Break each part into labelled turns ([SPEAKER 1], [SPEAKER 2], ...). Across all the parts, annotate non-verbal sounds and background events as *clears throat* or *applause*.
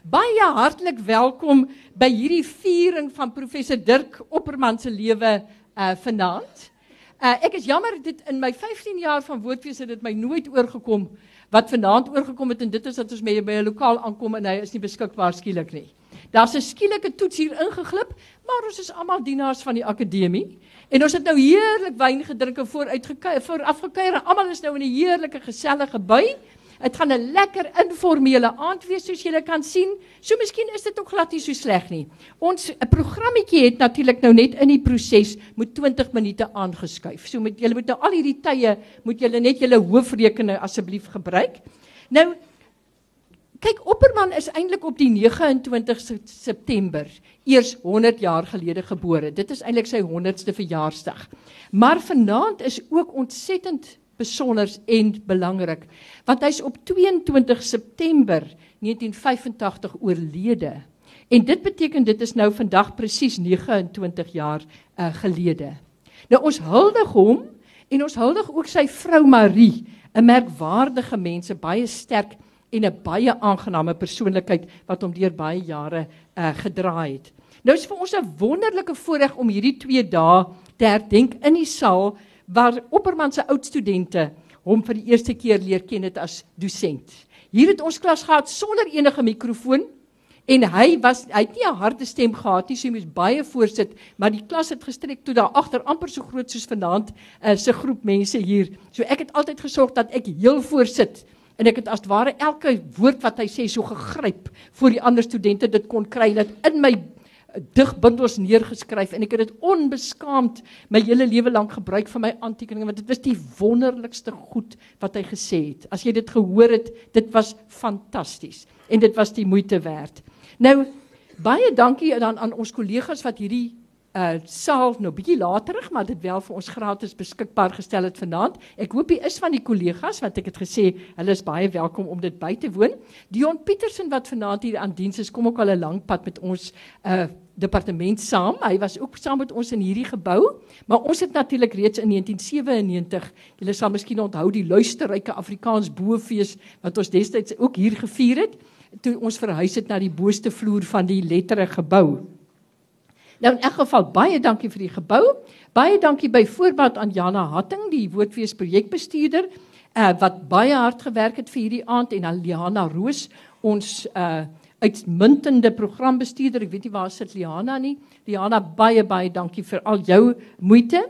[SPEAKER 1] Baie hartlik welkom by hierdie viering van professor Dirk Opperman se lewe uh vanaand. Uh ek is jammer dit in my 15 jaar van woordfees het dit my nooit oorgekom wat vanaand oorgekom het en dit is dat ons by 'n lokaal aankom en hy is nie beskikbaar skielik nie. Daar's 'n skielike toets hier ingeglip, maar ons is almal dienaars van die akademie en ons het nou heerlik wyn gedrink en vooruit gekuier, voor en almal is nou in 'n heerlike gesellige bui. Dit gaan 'n lekker informele aand wees soos julle kan sien. So miskien is dit ook glad nie so sleg nie. Ons 'n programmetjie het natuurlik nou net in die proses moet 20 minute aangeskuif. So met julle moet nou al hierdie tye moet julle net julle hoofrekening asseblief gebruik. Nou kyk Opperman is eintlik op die 29 September eers 100 jaar gelede gebore. Dit is eintlik sy 100ste verjaarsdag. Maar vanaand is ook ontsettend besonder en belangrik want hy's op 22 September 1985 oorlede. En dit beteken dit is nou vandag presies 29 jaar uh, gelede. Nou ons huldig hom en ons huldig ook sy vrou Marie, 'n merkwaardige mens, baie sterk en 'n baie aangename persoonlikheid wat hom deur baie jare uh, gedraai het. Nou is vir ons 'n wonderlike voorreg om hierdie 2 dae te herdenk in die saal waar Opperman se oud studente hom vir die eerste keer leer ken het as dosent. Hier het ons klas gehad sonder enige mikrofoon en hy was hy het nie 'n harde stem gehad nie, so hy moes baie voorsit, maar die klas het gestrek toe daar agter amper so groot soos vanaand uh, se groep mense hier. So ek het altyd gesorg dat ek heel voorsit en ek het as ware elke woord wat hy sê so gegryp vir die ander studente dit kon kry dat in my digbundels neergeskryf en ek het dit onbeskaamd my hele lewe lank gebruik vir my aantekeninge want dit was die wonderlikste goed wat hy gesê het. As jy dit gehoor het, dit was fantasties en dit was die moeite werd. Nou baie dankie dan aan ons kollegas wat hierdie uh saal nou bietjie laterig maar dit wel vir ons gratis beskikbaar gestel het vanaand. Ek hoop hy is van die kollegas wat ek het gesê hulle is baie welkom om dit by te woon. Dion Petersen wat vanaand hier aan diens is, kom ook al 'n lang pad met ons uh departement saam. Hy was ook saam met ons in hierdie gebou, maar ons het natuurlik reeds in 1997, julle sal miskien onthou die luisterryke Afrikaans boefees wat ons destyds ook hier gevier het toe ons verhuis het na die boonste vloer van die lettere gebou. Nou in elk geval baie dankie vir die gebou. Baie dankie byvoorbeeld aan Jana Hatting, die woordfees projekbestuurder, uh, wat baie hard gewerk het vir hierdie aand en aan Liana Roos, ons uh uitmuntende programbestuurder. Ek weet nie waar sit Liana nie. Liana, baie baie dankie vir al jou moeite.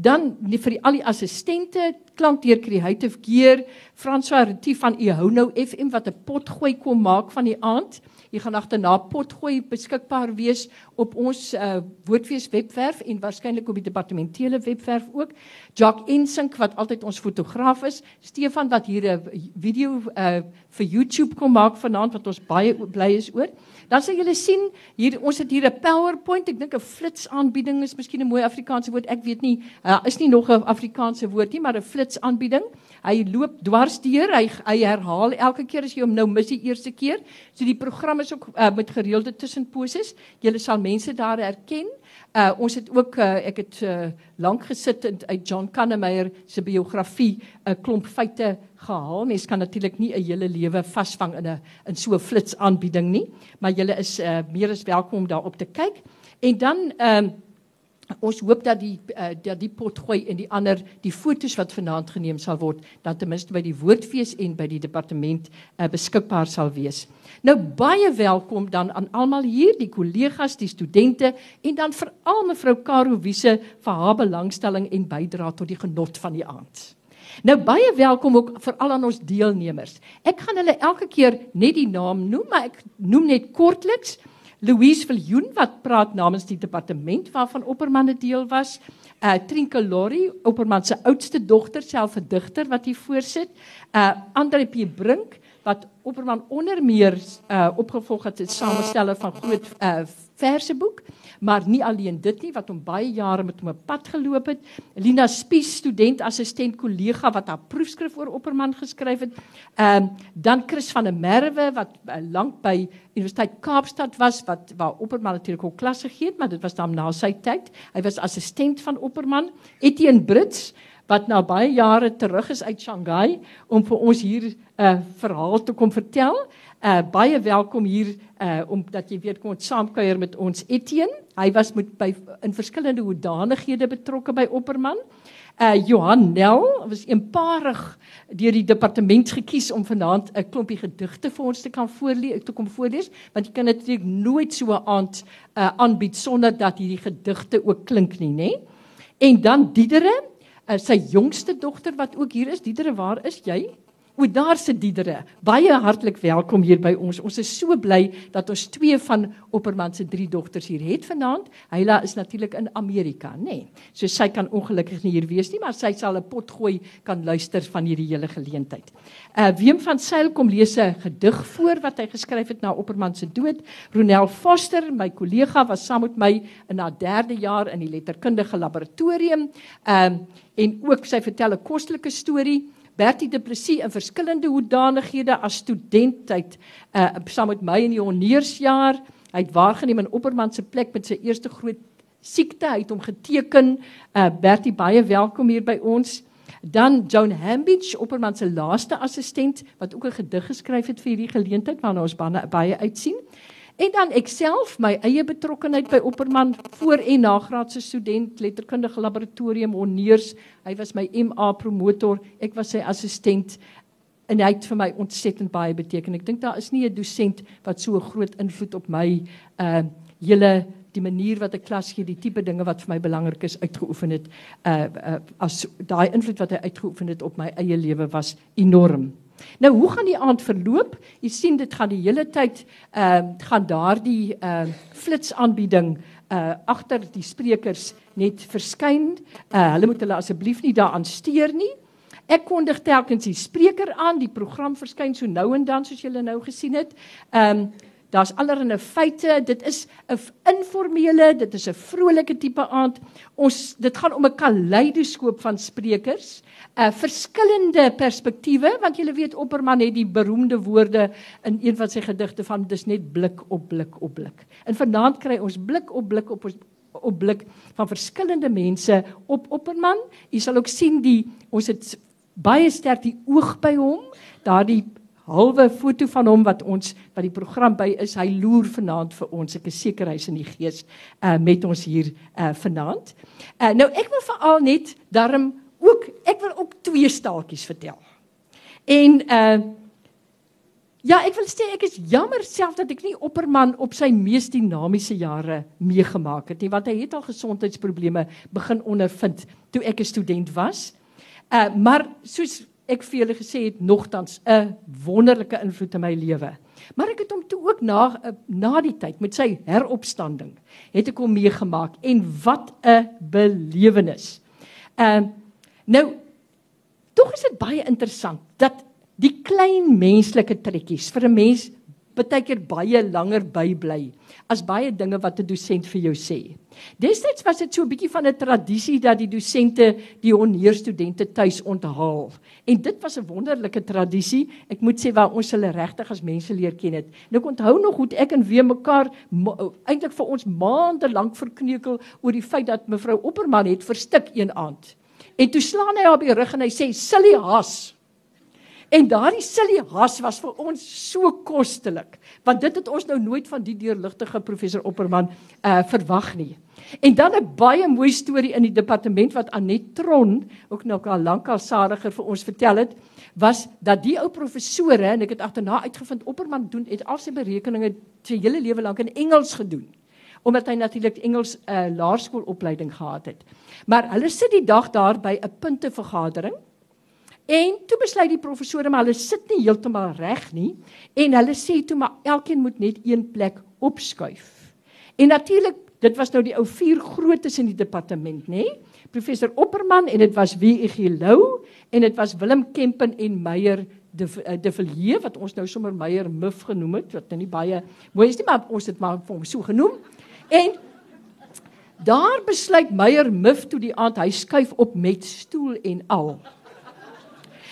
[SPEAKER 1] Dan vir die, al die assistente, klankdeur Creative Gear, François Retief van Ehou nou FM wat 'n pot gooi kom maak van die aand. Jy gaan agterna potgooi beskikbaar wees op ons uh, woordfees webwerf en waarskynlik op die departementele webwerf ook. Jock Insink wat altyd ons fotograaf is, Stefan wat hier 'n video uh, vir YouTube kom maak vanaand wat ons baie bly is oor. Dan sal julle sien hier ons het hier 'n PowerPoint. Ek dink 'n flits aanbieding is miskien 'n mooi Afrikaanse woord. Ek weet nie, uh, is nie nog 'n Afrikaanse woord nie, maar 'n flits aanbieding. Hy loop dwars deur. Hy hy herhaal elke keer as jy hom nou mis die eerste keer. So die program is ook uh, met gereelde tussenposes. Julle sal mense daar herken. Uh ons het ook uh, ek het uh, lank gesit in uit John Kannemeyer se biografie 'n uh, klomp feite gehaal. Mens kan natuurlik nie 'n hele lewe vasvang in 'n in so 'n flits aanbieding nie, maar julle is uh, meer as welkom om daarop te kyk. En dan ehm uh, ons hoop dat die uh, dat die potgooi en die ander die fotos wat vanaand geneem sal word dan ten minste by die woordfees en by die departement uh, beskikbaar sal wees. Nou baie welkom dan aan almal hier, die kollegas, die studente en dan veral mevrou Karo Wiese vir haar belangstelling en bydrae tot die genot van die aand. Nou baie welkom ook vir al aan ons deelnemers. Ek gaan hulle elke keer net die naam noem, maar ek noem net kortliks Louise Viljoen wat praat namens die departement waarvan Opperman 'n deel was. Uh Trinke Lorry, Opperman se oudste dogter, self 'n digter wat hier voorsit. Uh Andre P Brink wat Opperman onder meer uh opgevolg het as samesteller van groot uh verseboek maar nie alleen dit nie wat hom baie jare met hom 'n pad geloop het. Lina Spies, student assistent kollega wat haar proefskrif oor Opperman geskryf het. Ehm um, dan Chris van der Merwe wat uh, lank by Universiteit Kaapstad was wat waar Opperman natuurlik ook klas gegee het, maar dit was dan na sy tyd. Hy was assistent van Opperman. Etienne Brits wat nou baie jare terug is uit Shanghai om vir ons hier 'n uh, verhaal te kom vertel. Uh baie welkom hier uh omdat jy weet kom ons saamkuier met ons Etienne. Hy was met by in verskillende hoedanighede betrokke by Opperman. Uh Johan Nel was eenparig deur die departement gekies om vanaand 'n klompie gedigte vir ons te kan voorlees te kom voorlees, want jy kan natuurlik nooit so 'n aand uh aanbied sonder dat hierdie gedigte ook klink nie, nê? En dan Diedere, uh, sy jongste dogter wat ook hier is. Diedere, waar is jy? O, daar sit Diedere. Baie hartlik welkom hier by ons. Ons is so bly dat ons twee van Opperman se drie dogters hier het vanaand. Hyla is natuurlik in Amerika, nê. Nee. So sy kan ongelukkig nie hier wees nie, maar sy sal 'n pot gooi kan luister van hierdie hele geleentheid. Uh Wim van Sail kom lees 'n gedig voor wat hy geskryf het na Opperman se dood. Ronel Foster, my kollega, was saam met my in haar derde jaar in die letterkundige laboratorium. Um uh, en ook sy vertel 'n kostelike storie. Bertie Du Plessis in verskillende hoedanighede as student tyd uh saam met my in die honeursjaar. Hy het waargeneem in Opperman se plek met sy eerste groot siekte. Hy het hom geteken. Uh Bertie baie welkom hier by ons. Dan Joan Hambidge, Opperman se laaste assistent wat ook 'n gedig geskryf het vir hierdie geleentheid waarna ons baie uitsien. En dan ek self my eie betrokkeheid by Opperman voor en nagraadse student letterkundige laboratorium honneurs. Hy was my MA promotor, ek was sy assistent en hy het vir my ontsettend baie beteken. Ek dink daar is nie 'n dosent wat so 'n groot invloed op my uh hele die manier wat 'n klas gee, die tipe dinge wat vir my belangrik is uitgeoefen het uh, uh as daai invloed wat hy uitgeoefen het op my eie lewe was enorm. Nou hoe gaan die aand verloop? Jy sien dit gaan die hele tyd ehm uh, gaan daardie ehm uh, flitsaanbieding uh agter die sprekers net verskyn. Uh hulle moet hulle asseblief nie daaraan steur nie. Ek kondig telkens die spreker aan, die program verskyn so nou en dan soos julle nou gesien het. Ehm um, Daar's allerlei feite. Dit is 'n informele, dit is 'n vrolike tipe aand. Ons dit gaan om 'n kaleidoskoop van sprekers, uh, verskillende perspektiewe, want julle weet Opperman het die beroemde woorde in een van sy gedigte van dis net blik op blik op blik. En vanaand kry ons blik op blik op ons op blik van verskillende mense op Opperman. Jy sal ook sien die ons het baie sterk die oog by hom, daardie halwe foto van hom wat ons wat die program by is. Hy loer vanaand vir ons. Ek is seker hy's in die gees uh met ons hier uh vanaand. Uh nou ek wil veral net daarom ook ek wil ook twee staaltjies vertel. En uh Ja, ek wil sê ek is jammer self dat ek nie Opperman op sy mees dinamiese jare meegemaak het nie, want hy het al gesondheidsprobleme begin ondervind toe ek 'n student was. Uh maar soos ek vir julle gesê het nogtans 'n wonderlike invloed in my lewe. Maar ek het hom toe ook na eh, na die tyd met sy heropstanding het ek hom meegemaak en wat 'n belewenis. Ehm uh, nou tog is dit baie interessant dat die klein menslike trekkies vir 'n mens baie keer baie langer bybly as baie dinge wat 'n dosent vir jou sê. Destyds was dit so 'n bietjie van 'n tradisie dat die dosente die honneurstudente tuis onthaal. En dit was 'n wonderlike tradisie. Ek moet sê waar ons hulle regtig as mense leer ken het. Nou onthou nog hoe ek en weer mekaar eintlik vir ons maande lank verkneukel oor die feit dat mevrou Opperman het verstik een aand. En toe slaan hy haar op die rug en hy sê: "Silly has." En daardie silly has was vir ons so kostelik, want dit het ons nou nooit van die deurligtige professor Opperman uh verwag nie. En dan 'n baie mooi storie in die departement wat Anet Tron, ook nou al lankal sadiger vir ons vertel het, was dat die ou professore en ek het agterna uitgevind Opperman doen het al sy berekeninge sy hele lewe lank in Engels gedoen omdat hy natuurlik Engels 'n uh, laerskoolopleiding gehad het. Maar hulle sit die dag daar by 'n puntevergadering En toe besluit die professore maar hulle sit nie heeltemal reg nie en hulle sê toe maar elkeen moet net een plek opskuif. En natuurlik, dit was nou die ou vier grootes in die departement, nê? Professor Opperman en dit was W.E.G. Lou en dit was Willem Kempen en Meyer de eh, de Villiers wat ons nou sommer Meyer Muff genoem het, wat nou nie baie mooi is nie, maar ons het maar vir hom so genoem. En daar besluit Meyer Muff toe die aand hy skuif op met stoel en al.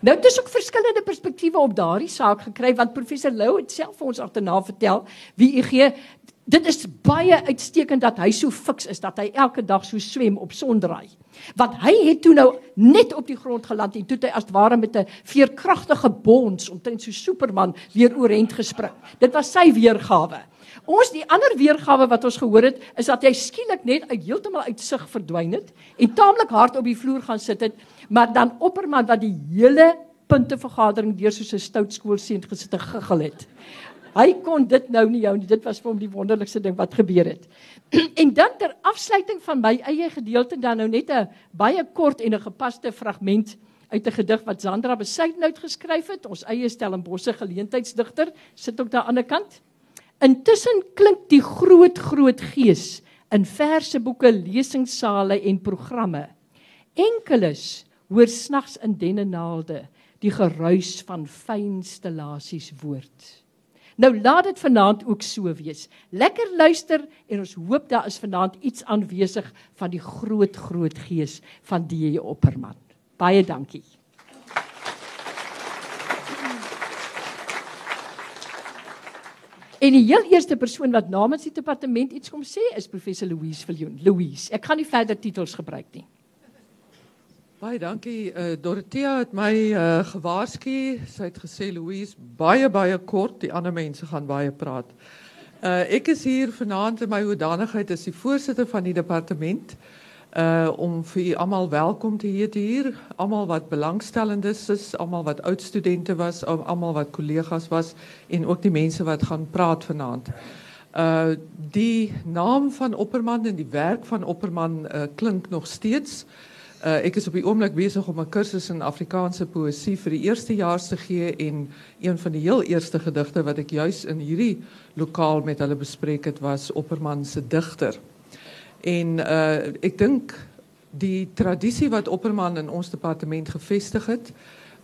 [SPEAKER 1] Nou het ons ook verskillende perspektiewe op daardie saak gekry want professor Lou het self vir ons agterna vertel wie gee Dit is baie uitstekend dat hy so fiks is dat hy elke dag so swem op sondraai. Want hy het toe nou net op die grond geland en toe hy as ware met 'n veerkragtige bons omtrent so Superman weer oorent gespring. Dit was sy weergawe. Ons die ander weergawe wat ons gehoor het is dat hy skielik net uit heeltemal uit sig verdwyn het en taamlik hard op die vloer gaan sit het, maar dan opperman wat die hele puntevergadering deur soos 'n stout skoolseun gesit en giggel het. Hy kon dit nou nie hou nie. Dit was vir hom die wonderlikste ding wat gebeur het. *clears throat* en dan ter afsluiting van my eie gedeelte dan nou net 'n baie kort en 'n gepaste fragment uit 'n gedig wat Sandra Besuitnout geskryf het. Ons eie Stellenbosse geleentheidsdigter sit ook daar aan die ander kant. Intussen klink die groot groot gees in verse boeke, lesingsale en programme. Enkeles hoor snags in dennenaalde die geruis van fyn stellasies woord. Nou laat dit vanaand ook so wees. Lekker luister en ons hoop daar is vanaand iets aanwesig van die groot groot gees van die Opperman. Baie dankie. En die heel eerste persoon wat namens die departement iets kom sê is professor Louise Viljoen. Louise, ek gaan nie verder titels gebruik nie.
[SPEAKER 2] Baie dankie. Uh, Dorothea het my uh, gewaarsku. Sy het gesê Louise, baie baie kort, die ander mense gaan baie praat. Uh, ek is hier vanaand in my hoedanigheid as die voorsitter van die departement uh om vir u almal welkom te heet hier, almal wat belangstellendes is, almal wat oud studente was, almal wat kollegas was en ook die mense wat gaan praat vanaand. Uh die naam van Opperman en die werk van Opperman uh, klink nog steeds ek is op die oomblik besig om 'n kursus in Afrikaanse poësie vir die eerste jaar te gee en een van die heel eerste gedigte wat ek juis in hierdie lokaal met hulle bespreek het was Opperman se digter. En uh, ek die tradisie wat Opperman in ons departement gevestig het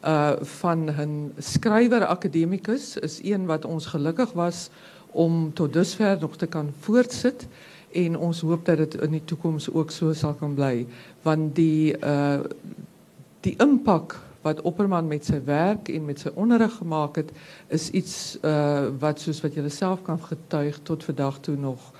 [SPEAKER 2] uh van 'n skrywer akademikus is een wat ons gelukkig was om tot dusver nog te kan voortsit en ons hoop dat dit in die toekoms ook so sal kan bly want die uh die impak wat Opperman met sy werk en met sy onderrig gemaak het is iets uh wat soos wat julle self kan getuig tot vandag toe nog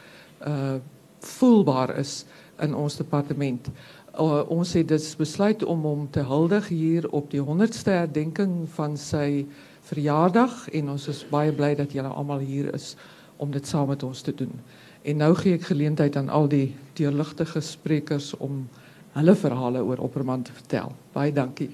[SPEAKER 2] uh voelbaar is in ons departement. Uh, ons het dus besluit om hom te huldig hier op die 100ste herdenking van sy verjaardag en ons is baie bly dat julle almal hier is om dit saam met ons te doen. En nou gee ek geleentheid aan al die deurligtige sprekers om hulle verhale oor Opperman te vertel. Baie dankie.